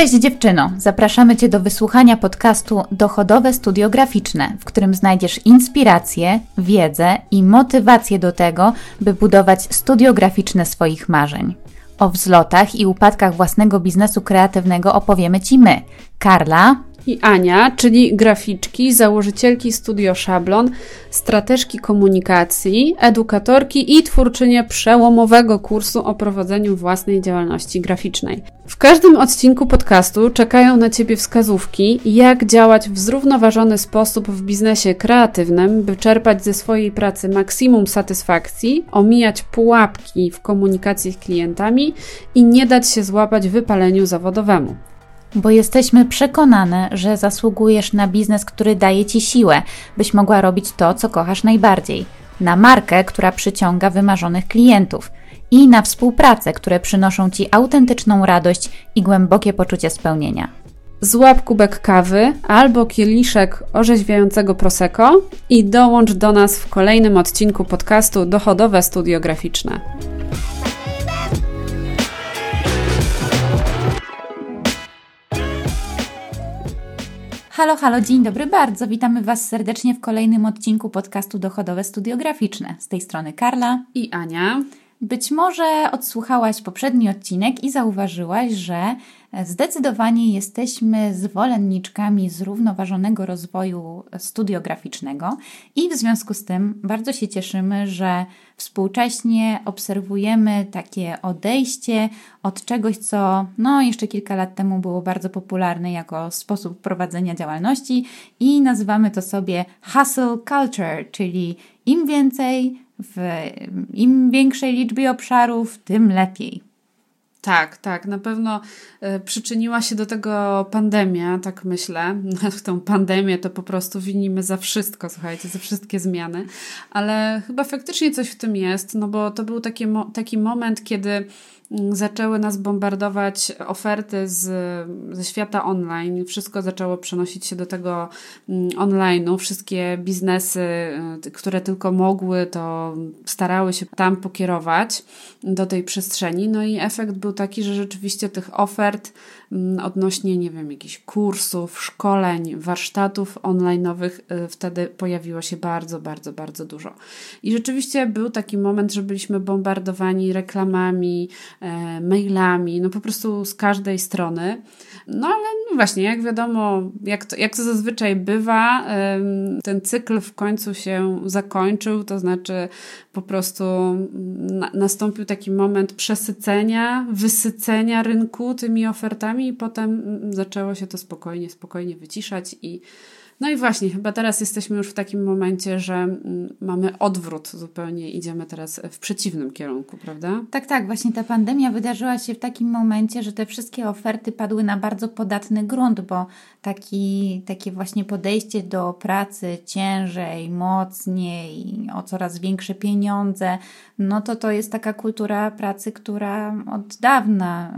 Cześć dziewczyno! Zapraszamy Cię do wysłuchania podcastu Dochodowe Studio Graficzne, w którym znajdziesz inspirację, wiedzę i motywację do tego, by budować studio graficzne swoich marzeń. O wzlotach i upadkach własnego biznesu kreatywnego opowiemy Ci my, Karla i Ania, czyli graficzki, założycielki Studio Szablon, strateżki komunikacji, edukatorki i twórczynie przełomowego kursu o prowadzeniu własnej działalności graficznej. W każdym odcinku podcastu czekają na Ciebie wskazówki, jak działać w zrównoważony sposób w biznesie kreatywnym, by czerpać ze swojej pracy maksimum satysfakcji, omijać pułapki w komunikacji z klientami i nie dać się złapać wypaleniu zawodowemu bo jesteśmy przekonane, że zasługujesz na biznes, który daje ci siłę, byś mogła robić to, co kochasz najbardziej, na markę, która przyciąga wymarzonych klientów i na współpracę, które przynoszą ci autentyczną radość i głębokie poczucie spełnienia. Złap kubek kawy albo kieliszek orzeźwiającego prosecco i dołącz do nas w kolejnym odcinku podcastu Dochodowe Studio Graficzne. Halo, halo, dzień dobry bardzo. Witamy Was serdecznie w kolejnym odcinku podcastu Dochodowe Studio Graficzne. Z tej strony Karla i Ania. Być może odsłuchałaś poprzedni odcinek i zauważyłaś, że zdecydowanie jesteśmy zwolenniczkami zrównoważonego rozwoju studiograficznego i w związku z tym bardzo się cieszymy, że współcześnie obserwujemy takie odejście od czegoś, co no, jeszcze kilka lat temu było bardzo popularne jako sposób prowadzenia działalności i nazywamy to sobie hustle culture, czyli im więcej, w im większej liczbie obszarów, tym lepiej. Tak, tak, na pewno y, przyczyniła się do tego pandemia, tak myślę. W tą pandemię to po prostu winimy za wszystko, słuchajcie, za wszystkie zmiany, ale chyba faktycznie coś w tym jest, no bo to był taki, taki moment, kiedy zaczęły nas bombardować oferty z, ze świata online. Wszystko zaczęło przenosić się do tego mm, online'u. Wszystkie biznesy, y, które tylko mogły, to starały się tam pokierować do tej przestrzeni. No i efekt był taki, że rzeczywiście tych ofert odnośnie, nie wiem, jakichś kursów, szkoleń, warsztatów online'owych y, wtedy pojawiło się bardzo, bardzo, bardzo dużo. I rzeczywiście był taki moment, że byliśmy bombardowani reklamami, E, mailami, no po prostu z każdej strony. No ale no właśnie, jak wiadomo, jak to, jak to zazwyczaj bywa, ten cykl w końcu się zakończył, to znaczy po prostu na, nastąpił taki moment przesycenia, wysycenia rynku tymi ofertami i potem zaczęło się to spokojnie, spokojnie wyciszać i no i właśnie, chyba teraz jesteśmy już w takim momencie, że mm, mamy odwrót zupełnie, idziemy teraz w przeciwnym kierunku, prawda? Tak, tak, właśnie ta pandemia wydarzyła się w takim momencie, że te wszystkie oferty padły na bardzo podatny grunt, bo taki, takie właśnie podejście do pracy ciężej, mocniej, o coraz większe pieniądze, no to to jest taka kultura pracy, która od dawna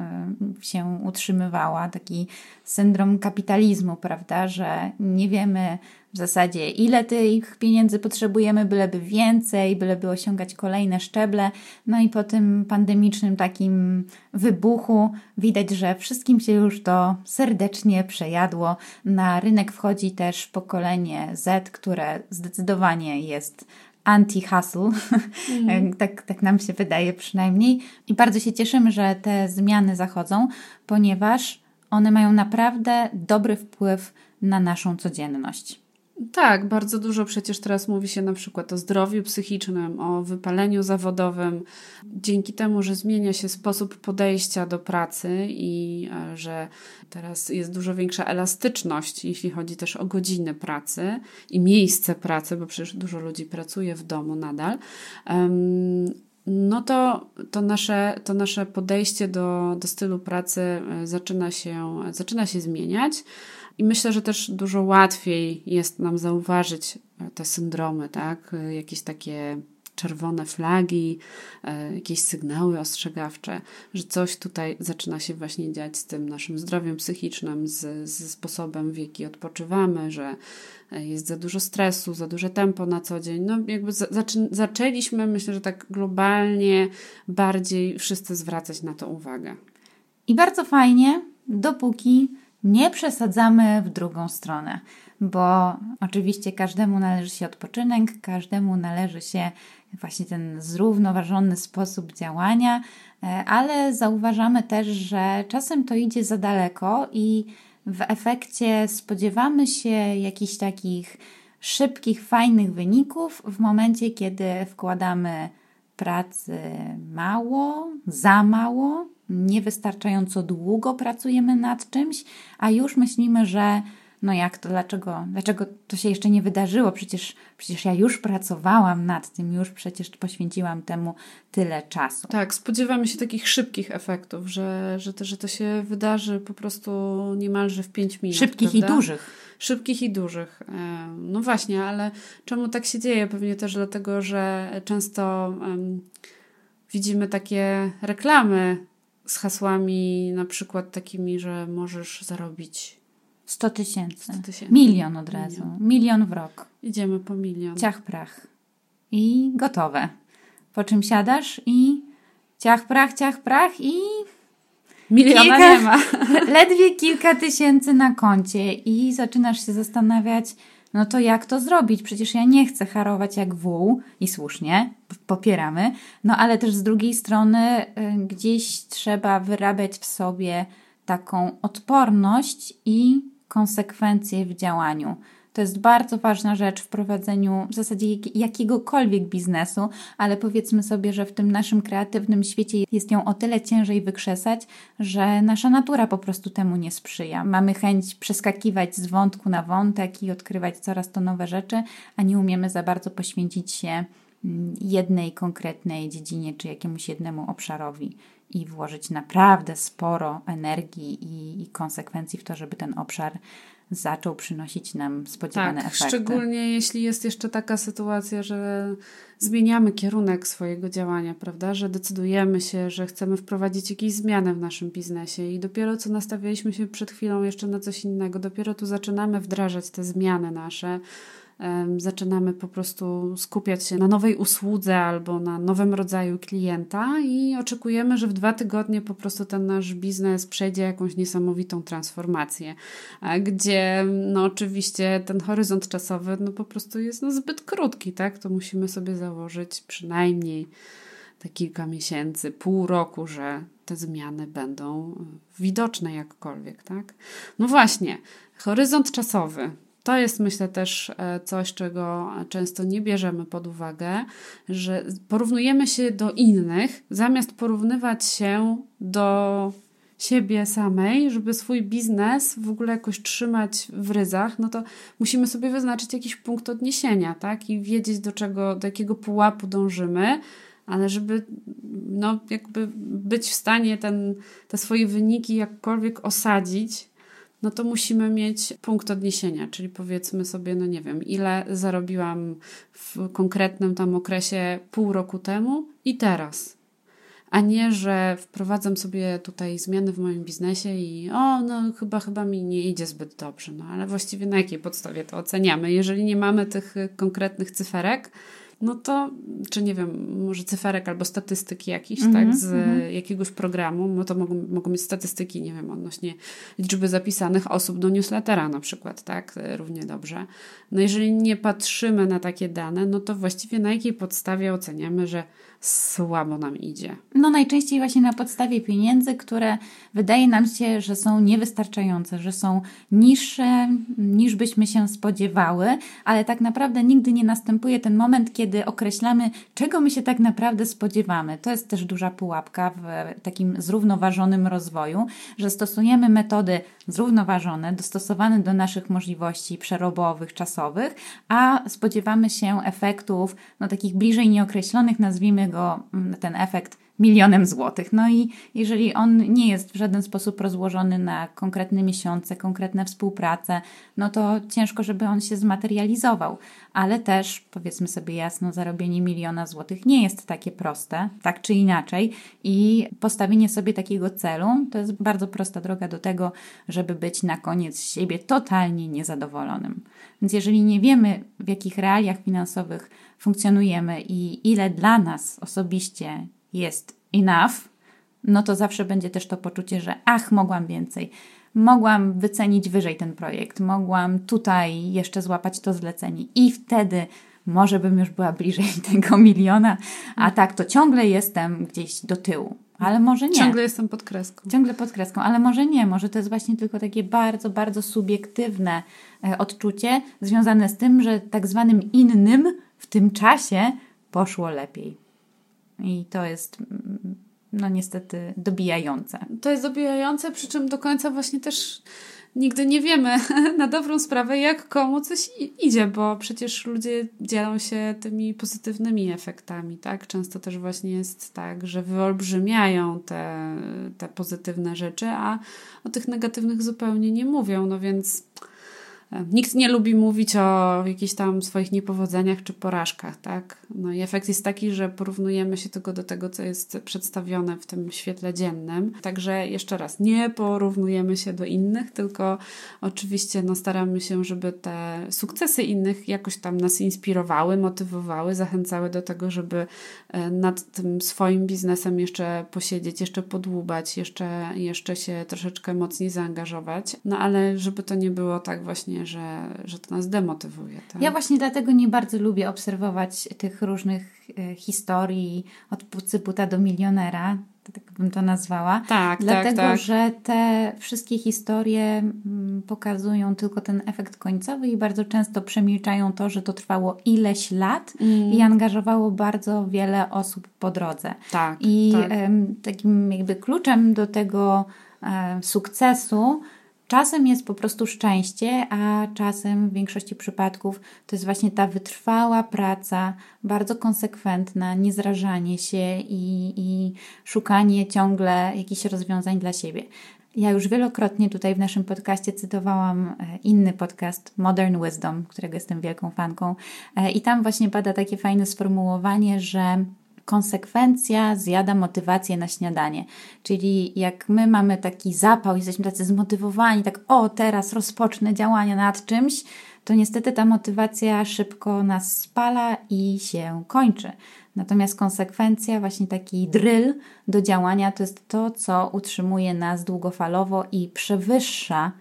y, się utrzymywała, taki syndrom kapitalizmu, prawda, że nie wiemy w zasadzie ile tych pieniędzy potrzebujemy, byleby więcej, byleby osiągać kolejne szczeble. No i po tym pandemicznym takim wybuchu widać, że wszystkim się już to serdecznie przejadło. Na rynek wchodzi też pokolenie Z, które zdecydowanie jest anti-hustle, mm. tak, tak nam się wydaje przynajmniej. I bardzo się cieszymy, że te zmiany zachodzą, ponieważ one mają naprawdę dobry wpływ na naszą codzienność. Tak, bardzo dużo przecież teraz mówi się na przykład o zdrowiu psychicznym, o wypaleniu zawodowym. Dzięki temu, że zmienia się sposób podejścia do pracy i e, że teraz jest dużo większa elastyczność, jeśli chodzi też o godziny pracy i miejsce pracy, bo przecież dużo ludzi pracuje w domu nadal. No to, to, nasze, to nasze podejście do, do stylu pracy e, zaczyna się, zaczyna się zmieniać. I myślę, że też dużo łatwiej jest nam zauważyć e, te syndromy, tak? E, jakieś takie czerwone flagi, e, jakieś sygnały ostrzegawcze, że coś tutaj zaczyna się właśnie dziać z tym naszym zdrowiem psychicznym, z, ze sposobem, w jaki odpoczywamy, że jest za dużo stresu, za duże tempo na co dzień. No, jakby zaczę zaczęliśmy, myślę, że tak globalnie bardziej wszyscy zwracać na to uwagę. I bardzo fajnie, dopóki nie przesadzamy w drugą stronę, bo oczywiście każdemu należy się odpoczynek, każdemu należy się właśnie ten zrównoważony sposób działania, e, ale zauważamy też, że czasem to idzie za daleko i w efekcie spodziewamy się jakichś takich szybkich, fajnych wyników w momencie, kiedy wkładamy pracy mało, za mało, niewystarczająco długo pracujemy nad czymś, a już myślimy, że no jak to, dlaczego, dlaczego to się jeszcze nie wydarzyło? Przecież, przecież ja już pracowałam nad tym, już przecież poświęciłam temu tyle czasu. Tak, spodziewamy się takich szybkich efektów, że, że, to, że to się wydarzy po prostu niemalże w pięć minut. Szybkich prawda? i dużych. Szybkich i dużych. E, no właśnie, ale czemu tak się dzieje? Pewnie też dlatego, że często um, widzimy takie reklamy z hasłami na przykład takimi, że możesz zarobić 100 tysięcy. Milion od razu. Milion. Milion w rok. Idziemy po milion. Ciach prach. I gotowe. Po czym siadasz i ciach prach, ciach prach i Miliona kilka, nie ma. ledwie kilka tysięcy na koncie i zaczynasz się zastanawiać, no to jak to zrobić? Przecież ja nie chcę harować jak wół i słusznie, popieramy, no ale też z drugiej strony y, gdzieś trzeba wyrabiać w sobie taką odporność i konsekwencje w działaniu. To jest bardzo ważna rzecz w prowadzeniu w zasadzie jakiegokolwiek biznesu, ale powiedzmy sobie, że w tym naszym kreatywnym świecie jest ją o tyle ciężej wykrzesać, że nasza natura po prostu temu nie sprzyja. Mamy chęć przeskakiwać z wątku na wątek i odkrywać coraz to nowe rzeczy, a nie umiemy za bardzo poświęcić się mm, jednej konkretnej dziedzinie czy jakiemuś jednemu obszarowi i włożyć naprawdę sporo energii i, i konsekwencji w to, żeby ten obszar zaczął przynosić nam spodziewane tak, efekty. Szczególnie jeśli jest jeszcze taka sytuacja, że zmieniamy kierunek swojego działania, prawda? Że decydujemy się, że chcemy wprowadzić jakieś zmiany w naszym biznesie i dopiero co nastawialiśmy się przed chwilą jeszcze na coś innego, dopiero tu zaczynamy wdrażać te zmiany nasze zaczynamy po prostu skupiać się na nowej usłudze albo na nowym rodzaju klienta i oczekujemy, że w dwa tygodnie po prostu ten nasz biznes przejdzie jakąś niesamowitą transformację, gdzie no oczywiście ten horyzont czasowy no po prostu jest no zbyt krótki, tak? To musimy sobie założyć przynajmniej te kilka miesięcy, pół roku, że te zmiany będą widoczne jakkolwiek, tak? No właśnie, horyzont czasowy to jest, myślę, też e, coś, czego często nie bierzemy pod uwagę, że porównujemy się do innych, zamiast porównywać się do siebie samej, żeby swój biznes w ogóle jakoś trzymać w ryzach, no to musimy sobie wyznaczyć jakiś punkt odniesienia, tak? I wiedzieć, do czego, do jakiego pułapu dążymy, ale żeby no, jakby być w stanie ten, te swoje wyniki jakkolwiek osadzić, no to musimy mieć punkt odniesienia, czyli powiedzmy sobie, no nie wiem, ile zarobiłam w konkretnym tam okresie pół roku temu i teraz. A nie, że wprowadzam sobie tutaj zmiany w moim biznesie i o, no chyba, chyba mi nie idzie zbyt dobrze. No ale właściwie na jakiej podstawie to oceniamy? Jeżeli nie mamy tych konkretnych cyferek, no to, czy nie wiem, może cyferek albo statystyki jakiś, mm -hmm, tak, z mm -hmm. jakiegoś programu, no to mogą, mogą być statystyki, nie wiem, odnośnie liczby zapisanych osób do newslettera na przykład, tak, równie dobrze. No jeżeli nie patrzymy na takie dane, no to właściwie na jakiej podstawie oceniamy, że słabo nam idzie? No najczęściej właśnie na podstawie pieniędzy, które wydaje nam się, że są niewystarczające, że są niższe niż byśmy się spodziewały, ale tak naprawdę nigdy nie następuje ten moment, kiedy określamy, czego my się tak naprawdę spodziewamy. To jest też duża pułapka w takim zrównoważonym rozwoju, że stosujemy metody zrównoważone, dostosowane do naszych możliwości przerobowych, czasowych, a spodziewamy się efektów no, takich bliżej nieokreślonych, nazwijmy go mm, ten efekt milionem złotych. No i jeżeli on nie jest w żaden sposób rozłożony na konkretne miesiące, konkretne współprace, no to ciężko, żeby on się zmaterializował. Ale też, powiedzmy sobie jasno, zarobienie miliona złotych nie jest takie proste, tak czy inaczej. I postawienie sobie takiego celu to jest bardzo prosta droga do tego, żeby być na koniec siebie totalnie niezadowolonym. Więc jeżeli nie wiemy, w jakich realiach finansowych funkcjonujemy i ile dla nas osobiście jest enough, no to zawsze będzie też to poczucie, że ach, mogłam więcej. Mogłam wycenić wyżej ten projekt, mogłam tutaj jeszcze złapać to zlecenie i wtedy może bym już była bliżej tego miliona, a tak to ciągle jestem gdzieś do tyłu. Ale może nie. Ciągle jestem pod kreską. Ciągle pod kreską, ale może nie. Może to jest właśnie tylko takie bardzo, bardzo subiektywne e, odczucie związane z tym, że tak zwanym innym w tym czasie poszło lepiej. I to jest mm, no niestety dobijające. To jest dobijające, przy czym do końca właśnie też nigdy nie wiemy na dobrą sprawę, jak komu coś idzie, bo przecież ludzie dzielą się tymi pozytywnymi efektami, tak? Często też właśnie jest tak, że wyolbrzymiają te, te pozytywne rzeczy, a o tych negatywnych zupełnie nie mówią, no więc Nikt nie lubi mówić o jakichś tam swoich niepowodzeniach czy porażkach, tak? No i efekt jest taki, że porównujemy się tylko do tego, co jest przedstawione w tym świetle dziennym. Także jeszcze raz, nie porównujemy się do innych, tylko oczywiście no, staramy się, żeby te sukcesy innych jakoś tam nas inspirowały, motywowały, zachęcały do tego, żeby e, nad tym swoim biznesem jeszcze posiedzieć, jeszcze podłubać, jeszcze, jeszcze się troszeczkę mocniej zaangażować. No ale żeby to nie było tak właśnie że, że to nas demotywuje. Tak? Ja właśnie dlatego nie bardzo lubię obserwować tych różnych e, historii od pucyputa do milionera, tak bym to nazwała. Tak, tak Dlatego, tak, tak. że te wszystkie historie mm, pokazują tylko ten efekt końcowy i bardzo często przemilczają to, że to trwało ileś lat mm. i angażowało bardzo wiele osób po drodze. Tak, I tak. takim jakby kluczem do tego sukcesu Czasem jest po prostu szczęście, a czasem w większości przypadków to jest właśnie ta wytrwała praca, bardzo konsekwentna, niezrażanie się i, i szukanie ciągle jakichś rozwiązań dla siebie. Ja już wielokrotnie tutaj w naszym podcaście cytowałam e, inny podcast Modern Wisdom, którego jestem wielką fanką, e, i tam właśnie pada takie fajne sformułowanie, że konsekwencja zjada motywację na śniadanie. Czyli jak my mamy taki zapał, jesteśmy tacy zmotywowani, tak o, teraz rozpocznę działania nad czymś, to niestety ta motywacja szybko nas spala i się kończy. Natomiast konsekwencja, właśnie taki drill do działania, to jest to, co utrzymuje nas długofalowo i przewyższa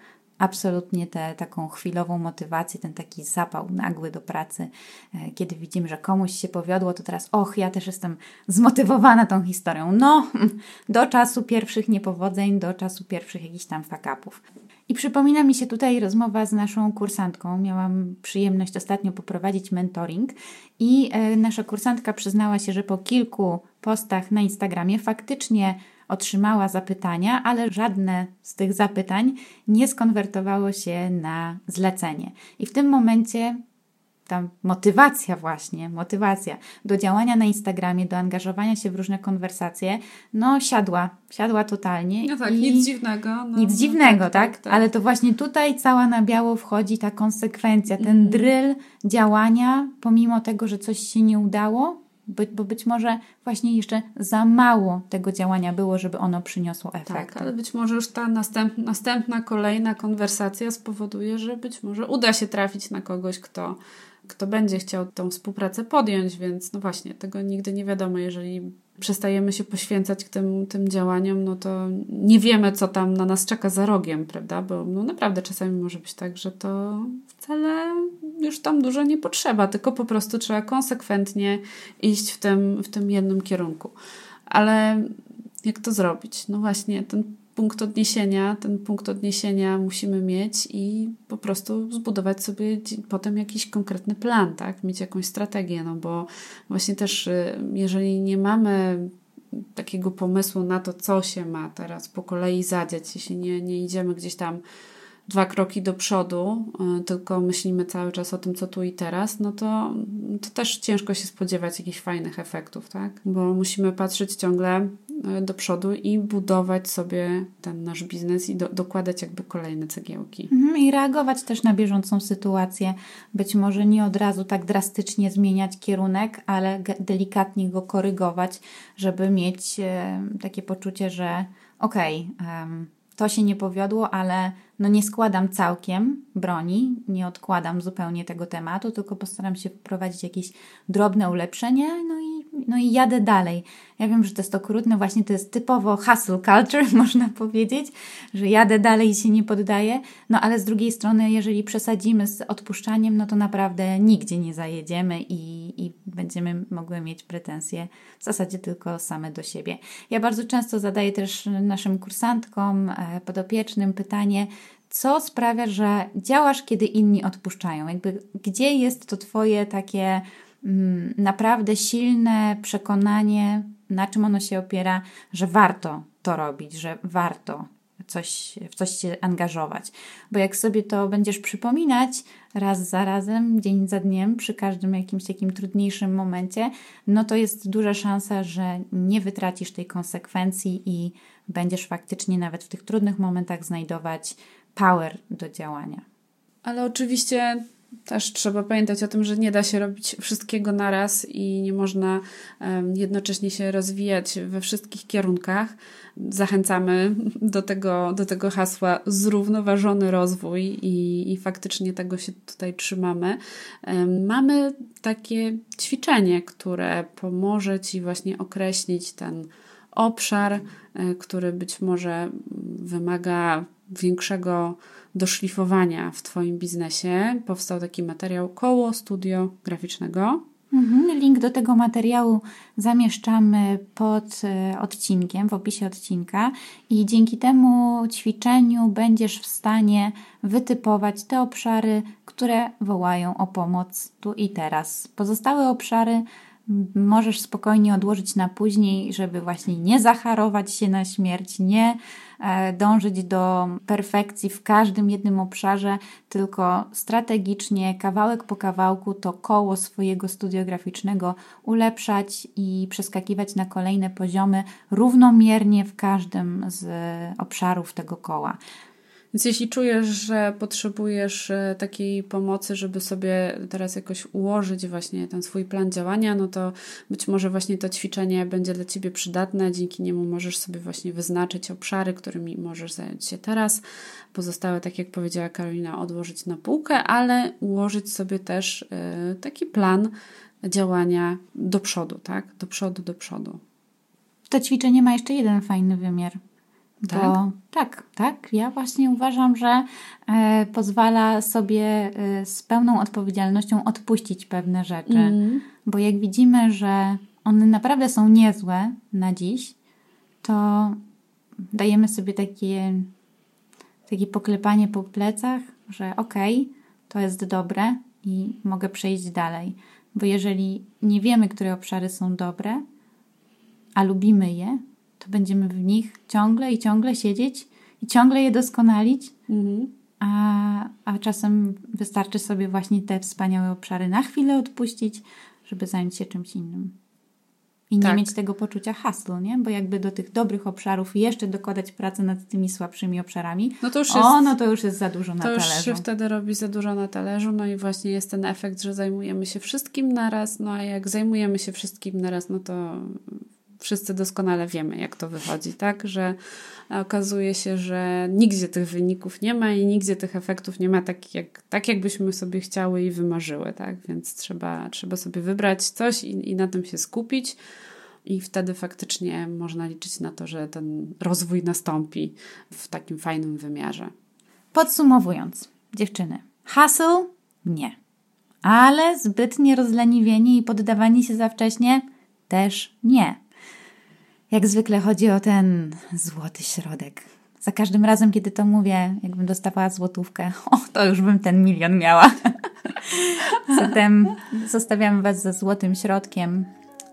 absolutnie tę taką chwilową motywację, ten taki zapał nagły do pracy, e, kiedy widzimy, że komuś się powiodło, to teraz, och, ja też jestem zmotywowana tą historią. No, do czasu pierwszych niepowodzeń, do czasu pierwszych jakichś tam fakapów. I przypomina mi się tutaj rozmowa z naszą kursantką. Miałam przyjemność ostatnio poprowadzić mentoring i e, nasza kursantka przyznała się, że po kilku postach na Instagramie faktycznie otrzymała zapytania, ale żadne z tych zapytań nie skonwertowało się na zlecenie. I w tym momencie ta motywacja właśnie, motywacja do działania na Instagramie, do angażowania się w różne konwersacje, no siadła, siadła totalnie. No tak, nic dziwnego. No, nic no, dziwnego, tak, tak, tak, tak, Ale to właśnie tutaj cała na biało wchodzi ta konsekwencja, ten mm. drill działania, pomimo tego, że coś się nie udało, bo być może właśnie jeszcze za mało tego działania było, żeby ono przyniosło efekt. Tak, ale być może już ta następna, następna, kolejna konwersacja spowoduje, że być może uda się trafić na kogoś, kto, kto będzie chciał tą współpracę podjąć, więc no właśnie, tego nigdy nie wiadomo, jeżeli przestajemy się poświęcać tym, tym działaniom, no to nie wiemy, co tam na nas czeka za rogiem, prawda? Bo no naprawdę czasami może być tak, że to wcale już tam dużo nie potrzeba, tylko po prostu trzeba konsekwentnie iść w tym, w tym jednym kierunku. Ale jak to zrobić? No właśnie, ten punkt odniesienia, ten punkt odniesienia musimy mieć i po prostu zbudować sobie potem jakiś konkretny plan, tak? Mieć jakąś strategię, no bo właśnie też y, jeżeli nie mamy takiego pomysłu na to, co się ma teraz po kolei zadziać, jeśli nie, nie idziemy gdzieś tam dwa kroki do przodu, y, tylko myślimy cały czas o tym, co tu i teraz, no to, to też ciężko się spodziewać jakichś fajnych efektów, tak? Bo musimy patrzeć ciągle do przodu i budować sobie ten nasz biznes i do, dokładać jakby kolejne cegiełki. Mhm, I reagować też na bieżącą sytuację. Być może nie od razu tak drastycznie zmieniać kierunek, ale delikatnie go korygować, żeby mieć e, takie poczucie, że okej, okay, to się nie powiodło, ale no nie składam całkiem broni, nie odkładam zupełnie tego tematu, tylko postaram się wprowadzić jakieś drobne ulepszenie, no i no i jadę dalej. Ja wiem, że to jest okrutne, właśnie to jest typowo hustle culture, można powiedzieć, że jadę dalej i się nie poddaję, no ale z drugiej strony, jeżeli przesadzimy z odpuszczaniem, no to naprawdę nigdzie nie zajedziemy i, i będziemy mogły mieć pretensje w zasadzie tylko same do siebie. Ja bardzo często zadaję też naszym kursantkom, e, podopiecznym pytanie, co sprawia, że działasz, kiedy inni odpuszczają? Jakby, gdzie jest to Twoje takie mm, naprawdę silne przekonanie, na czym ono się opiera, że warto to robić, że warto coś, w coś się angażować. Bo jak sobie to będziesz przypominać raz za razem, dzień za dniem, przy każdym jakimś takim trudniejszym momencie, no to jest duża szansa, że nie wytracisz tej konsekwencji i będziesz faktycznie nawet w tych trudnych momentach znajdować power do działania. Ale oczywiście też trzeba pamiętać o tym, że nie da się robić wszystkiego naraz i nie można jednocześnie się rozwijać we wszystkich kierunkach. Zachęcamy do tego, do tego hasła zrównoważony rozwój i, i faktycznie tego się tutaj trzymamy. Mamy takie ćwiczenie, które pomoże Ci właśnie określić ten obszar, e, który być może wymaga większego doszlifowania w Twoim biznesie. Powstał taki materiał koło studio graficznego. Mhm, link do tego materiału zamieszczamy pod e, odcinkiem, w opisie odcinka, i dzięki temu ćwiczeniu będziesz w stanie wytypować te obszary, które wołają o pomoc tu i teraz. Pozostałe obszary możesz spokojnie odłożyć na później, żeby właśnie nie zacharować się na śmierć, nie e, dążyć do perfekcji w każdym jednym obszarze, tylko strategicznie, kawałek po kawałku, to koło swojego studiograficznego ulepszać i przeskakiwać na kolejne poziomy równomiernie w każdym z obszarów tego koła. Więc jeśli czujesz, że potrzebujesz e, takiej pomocy, żeby sobie teraz jakoś ułożyć właśnie ten swój plan działania, no to być może właśnie to ćwiczenie będzie dla Ciebie przydatne. Dzięki niemu możesz sobie właśnie wyznaczyć obszary, którymi możesz zająć się teraz. Pozostałe, tak jak powiedziała Karolina, odłożyć na półkę, ale ułożyć sobie też e, taki plan działania do przodu, tak? Do przodu, do przodu. To ćwiczenie ma jeszcze jeden fajny wymiar – tak? Bo, tak, tak. Ja właśnie uważam, że e, pozwala sobie e, z pełną odpowiedzialnością odpuścić pewne rzeczy. Mm. Bo jak widzimy, że one naprawdę są niezłe na dziś, to dajemy sobie takie, takie poklepanie po plecach, że okej, okay, to jest dobre i mogę przejść dalej. Bo jeżeli nie wiemy, które obszary są dobre, a lubimy je, to będziemy w nich ciągle i ciągle siedzieć i ciągle je doskonalić. Mhm. A, a czasem wystarczy sobie właśnie te wspaniałe obszary na chwilę odpuścić, żeby zająć się czymś innym. I nie tak. mieć tego poczucia haslu, nie? Bo jakby do tych dobrych obszarów jeszcze dokładać pracę nad tymi słabszymi obszarami, no to już jest, o, no to już jest za dużo na to talerzu. To już się wtedy robi za dużo na talerzu, no i właśnie jest ten efekt, że zajmujemy się wszystkim naraz, no a jak zajmujemy się wszystkim naraz, no to wszyscy doskonale wiemy, jak to wychodzi, tak? Że okazuje się, że nigdzie tych wyników nie ma i nigdzie tych efektów nie ma tak, jak, tak jakbyśmy sobie chciały i wymarzyły, tak? Więc trzeba, trzeba sobie wybrać coś i, i na tym się skupić. I wtedy faktycznie można liczyć na to, że ten rozwój nastąpi w takim fajnym wymiarze. Podsumowując, dziewczyny, hustle nie. Ale zbytnie rozleniwienie i poddawanie się za wcześnie też nie. Jak zwykle chodzi o ten złoty środek. Za każdym razem, kiedy to mówię, jakbym dostawała złotówkę, o, to już bym ten milion miała. Zatem zostawiamy Was ze złotym środkiem.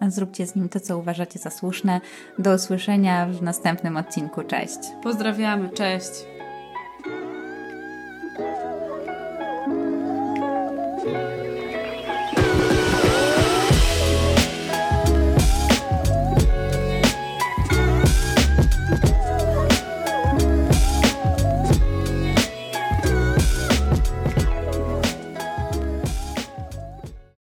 Zróbcie z nim to, co uważacie za słuszne. Do usłyszenia w następnym odcinku. Cześć. Pozdrawiamy, cześć.